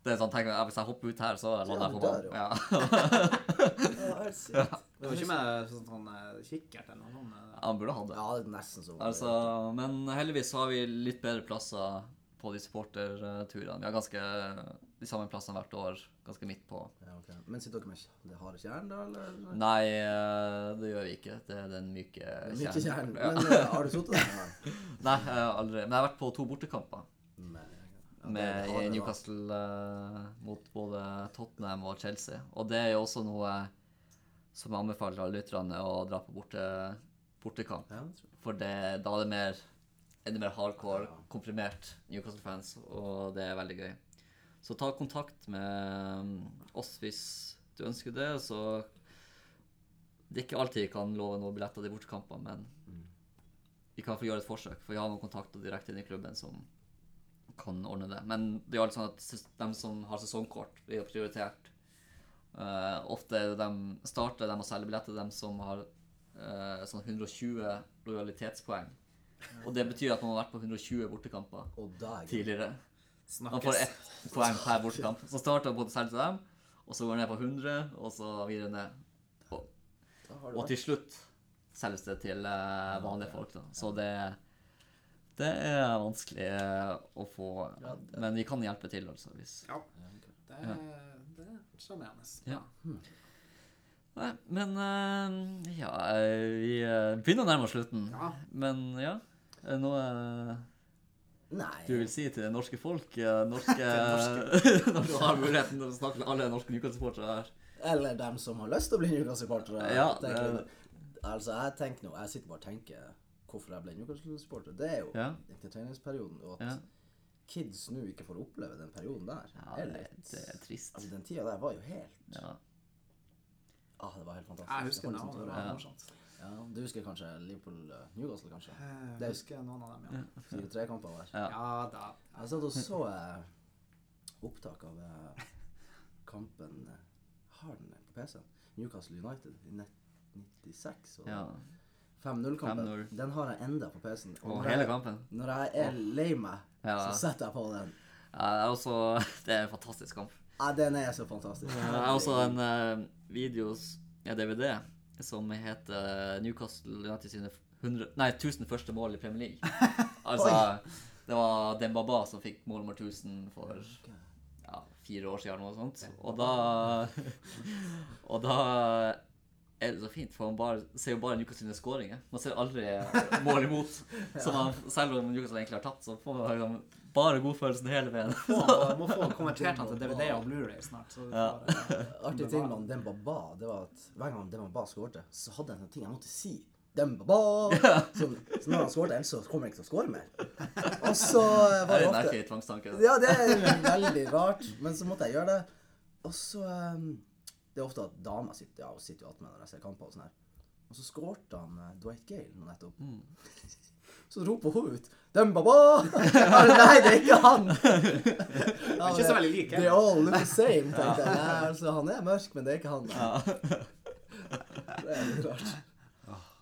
det er sånn, tenk, Hvis jeg hopper ut her, så lander jeg på banen. Ja. Ja. <laughs> Det. Det var ikke med sånn, sånn eh, kikkert eller noe sånt. eh. Han burde hatt det. Ja, det er nesten så. Altså, men heldigvis så har vi litt bedre plasser på de supporterturene. Vi har ganske de samme plassene hvert år. Ganske midt på. Ja, okay. Men sitter dere med det harde kjernen, da? Eller? Nei, eh, det gjør vi ikke. Det er den myke kjernen. Ja. Men eh, har du sittet der? <laughs> Nei, aldri. Men jeg har vært på to bortekamper. Med, ja, med harde, i da. Newcastle eh, mot både Tottenham og Chelsea. Og det er jo også noe som jeg anbefaler alle lytterne å dra på borte, bortekamp. For det, da er det mer, enda mer hardcore, komprimert Newcastle-fans, og det er veldig gøy. Så ta kontakt med um, oss hvis du ønsker det. Så det er ikke alltid vi kan love noen billetter til bortekamper, men vi kan få gjøre et forsøk, for vi har noen kontakter direkte inn i klubben som kan ordne det. Men det er jo alltid sånn at de som har sesongkort, blir jo prioritert. Uh, ofte de starter de å selge billetter, de som har uh, sånn 120 lojalitetspoeng. Og det betyr at man har vært på 120 bortekamper er tidligere. Man får ett poeng per bortekamp. Så starter man på til dem, og så går man ned på 100, og så videre ned. Og, og til slutt selges det til eh, vanlige folk, da. Så det, det er vanskelig eh, å få Men vi kan hjelpe til, altså. Hvis. Ja, det er, det er sjarmerende. Ja. Nei, men eh, ja Vi begynner å nærme oss slutten. Ja. Men ja. Er det noe Nei. du vil si til det norske folk? Norske, <laughs> Norske, <laughs> når du har muligheten til å snakke med alle norske Newcastle-supportere her. Eller dem som har lyst til å bli Newcastle-supportere. Ja. Altså, jeg tenker nå Jeg sitter bare og tenker hvorfor jeg ble Newcastle-supporter. Det er jo Ja. entertainingsperioden. Og at Ja. kids nå ikke får oppleve den perioden der, Ja, er litt det er trist. Altså, den tida der var jo helt Ja. Ah, det var helt fantastisk. Jeg husker Det navnet. var Det liksom var morsomt. Ja, du husker kanskje Liverpool-Newcastle, kanskje? Eh, Det- Jeg husker noen av dem, ja. <laughs> Fire-tre kamper der. Ja. Ja da. Jeg satt og så eh, opptak av eh, kampen Harden Har den på PC-en? Newcastle United i nett- 96. Og ja. 5-0-kampen. Den har jeg enda på PC-en. Og når hele jeg- kampen. Når jeg er lei meg, Ja. så setter jeg på den. Ja, det er også <laughs> Det er en fantastisk kamp. Ja, den er så fantastisk. Det er også en uh, videos, ja, DVD som heter Newcastle United sine 100, nei, 1000 første mål i Premier League. <laughs> Altså, det var Dembaba som fikk mål nummer 1000 for ja, fire år siden eller noe sånt. Og da <laughs> Og da er det så fint, for man bare, ser jo bare Newcastle sine skåringer. Man ser aldri mål imot. <laughs> Så man, selv om Newcastle egentlig har tatt, så får man liksom bare godfølelsen hele veien. Man må få <laughs> konvertert han til DVD og Blu-ray snart. Så Ja. får, eh, <laughs> Artig ting med Dembaba, det var at hver gang Dembaba skårte, så hadde jeg en ting jeg måtte si. Dembaba! Så, så når han skårte, ellers så kommer han ikke til å skåre mer. Og så Det var det ofte. Ja, det er veldig rart, men så måtte jeg gjøre det. Og så um, Det er ofte at dama sitter ja, hun sitter jo attmed når jeg ser kamper og sånn her. Og så skårte han eh, Dwight Gale nå nettopp. Mm. <laughs> Så roper hun ut 'Dembaba!' <laughs> Nei, det er ikke han! <laughs> Ja, ikke så veldig like. They all look the same, tenkte jeg. Nei, altså, han er mørk, men det er ikke han. Det er litt rart.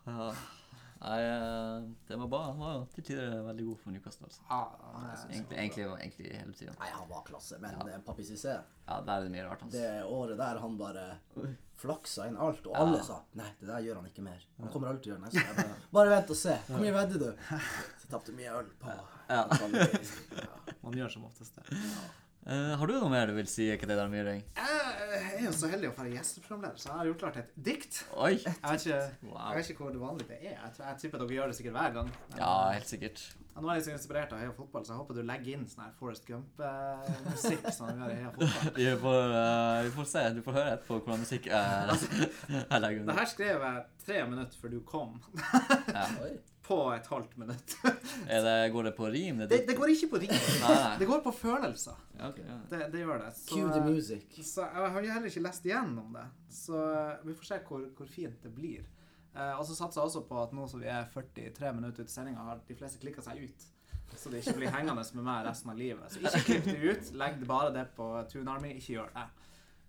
Ja. Nei, eh, det var bra. Han var til tider veldig god for Newcastle. Altså. Ja, Egentlig, egentlig, egentlig hele tida. Nei, han var klasse, men ja. Papi Cissé Ja, Det er det mye rart. Altså. Det året der han bare flaksa inn alt, og alle sa nei, det der gjør han ikke mer. Han kommer aldri til å gjøre det neste. Bare, bare vent og se. Hvor mye vedder du? <laughs> Så tapte mye øl på Ja. ja. <laughs> Man gjør som oftest det. Eh, har du noe mer du vil si, Kededar Myhring? Jeg er jo så heldig å være gjesteprogramleder, så jeg har gjort klart et dikt. Oi! Jeg vet ikke, Wow. jeg vet ikke hvor det vanlige det er. Jeg, jeg tipper dere gjør det sikkert hver gang. Ja, helt sikkert. Ja, Nå er jeg så inspirert av Heia Fotball, så jeg håper du legger inn sånn her Forest Gump-musikk som vi har i Heia Fotball. <laughs> Vi får, uh, vi får se. Du får høre etterpå hvordan musikk er. <laughs> Jeg legger Det under. her skrev jeg tre minutter før du kom. Ja. <laughs> På et halvt minutt. Er det, går det på rim? Det, det går ikke på rim. Det går på følelser. Okay, ja. Det, det gjør det. Så, Cue the music. Så jeg har heller ikke lest igjennom det. Så eh, vi får se hvor, hvor fint det blir. Eh, og så satser jeg også på at nå som vi er 43 minutter ut i sendinga, har de fleste klikka seg ut. Så det ikke blir hengende med meg resten av livet. Så ikke klipp det ut. Legg bare det på Toon Army. Ikke gjør det.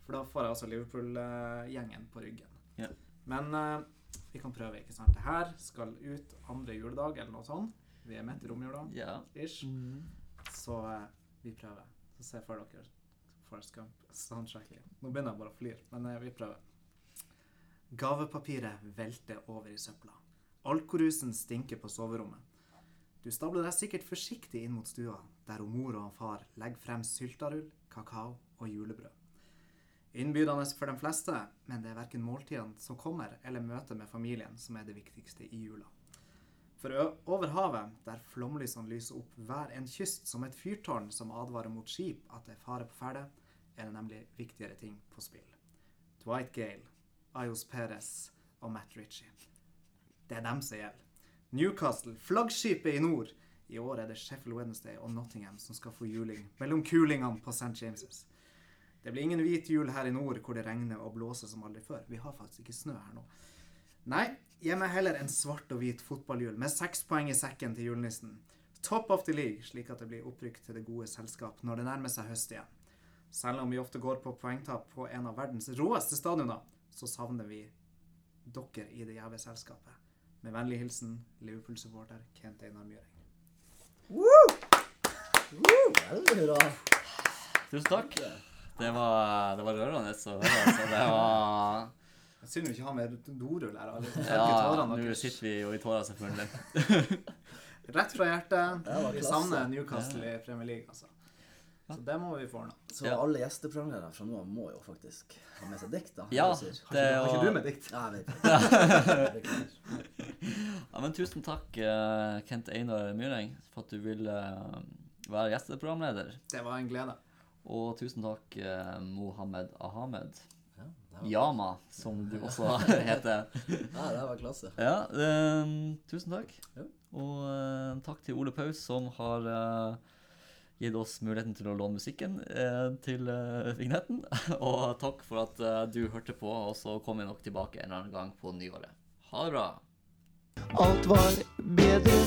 For da får jeg også Liverpool-gjengen på ryggen. Yeah. Men uh, vi kan prøve, ikke sant. Det her skal ut andre juledag eller noe sånt. Vi er midt i romjula Yeah. ish. Så uh, vi prøver. Så se for dere Forest Gump-soundtracket. Nå begynner jeg bare å flire, men uh, vi prøver. Gavepapiret velter over i søpla. Alkorusen stinker på soverommet. Du stabler deg sikkert forsiktig inn mot stua, der mor og far legger frem syltarull, kakao og julebrød. Innbydende for de fleste, men det er verken måltidene som kommer, eller møtet med familien som er det viktigste i jula. For over havet, der flomlysene lyser opp hver en kyst som et fyrtårn som advarer mot skip at det er fare på ferde, er det nemlig viktigere ting på spill. Dwight Gale, Ayos Perez og Matt Ritchie. Det er dem som gjelder. Newcastle, flaggskipet i nord. I år er det Sheffield Wednesday og Nottingham som skal få juling mellom kulingene på St. James'. Det blir ingen hvit jul her i nord hvor det regner og blåser som aldri før. Vi har faktisk ikke snø her nå. Nei, Gi meg heller en svart og hvit fotballjul med seks poeng i sekken til julenissen. Top of the league, slik at det blir opprykk til det gode selskap når det nærmer seg høst igjen. Selv om vi ofte går på poengtap på en av verdens råeste stadioner, så savner vi dere i det jævla selskapet. Med vennlig hilsen Liverpool-supporter Kent Einar Mjøring. Veldig bra. Tusen takk. Det var, det var rørende å høre. Altså. Det var Jeg synd vi ikke har mer dorull her. Ja, nå sitter vi jo i tårer, selvfølgelig. <laughs> Rett fra hjertet. Vi savner Newcastle i Premier League, altså. Så det må vi få nå. Så Ja. alle gjesteprogramledere fra nå av må jo faktisk ha med seg dikt, da. Ja, det, har, ikke, Har ikke du med dikt? Ja, jeg vet <laughs> ja, men Tusen takk, eh, Kent Einar Myhreng, for at du ville eh, være gjesteprogramleder. Det var en glede. Og tusen takk, eh, Mohammed Ahamed. Yama, som du <laughs> også heter. ja, det var klasse. Ja, um, tusen takk. Ja. Og uh, takk til Ole Paus, som har eh, gitt oss muligheten til å låne musikken eh, til eh, vignetten. <laughs> Og takk for at eh, du hørte på, og så kommer vi nok tilbake en eller annen gang på nyåret. Ha det bra. Alt var bedre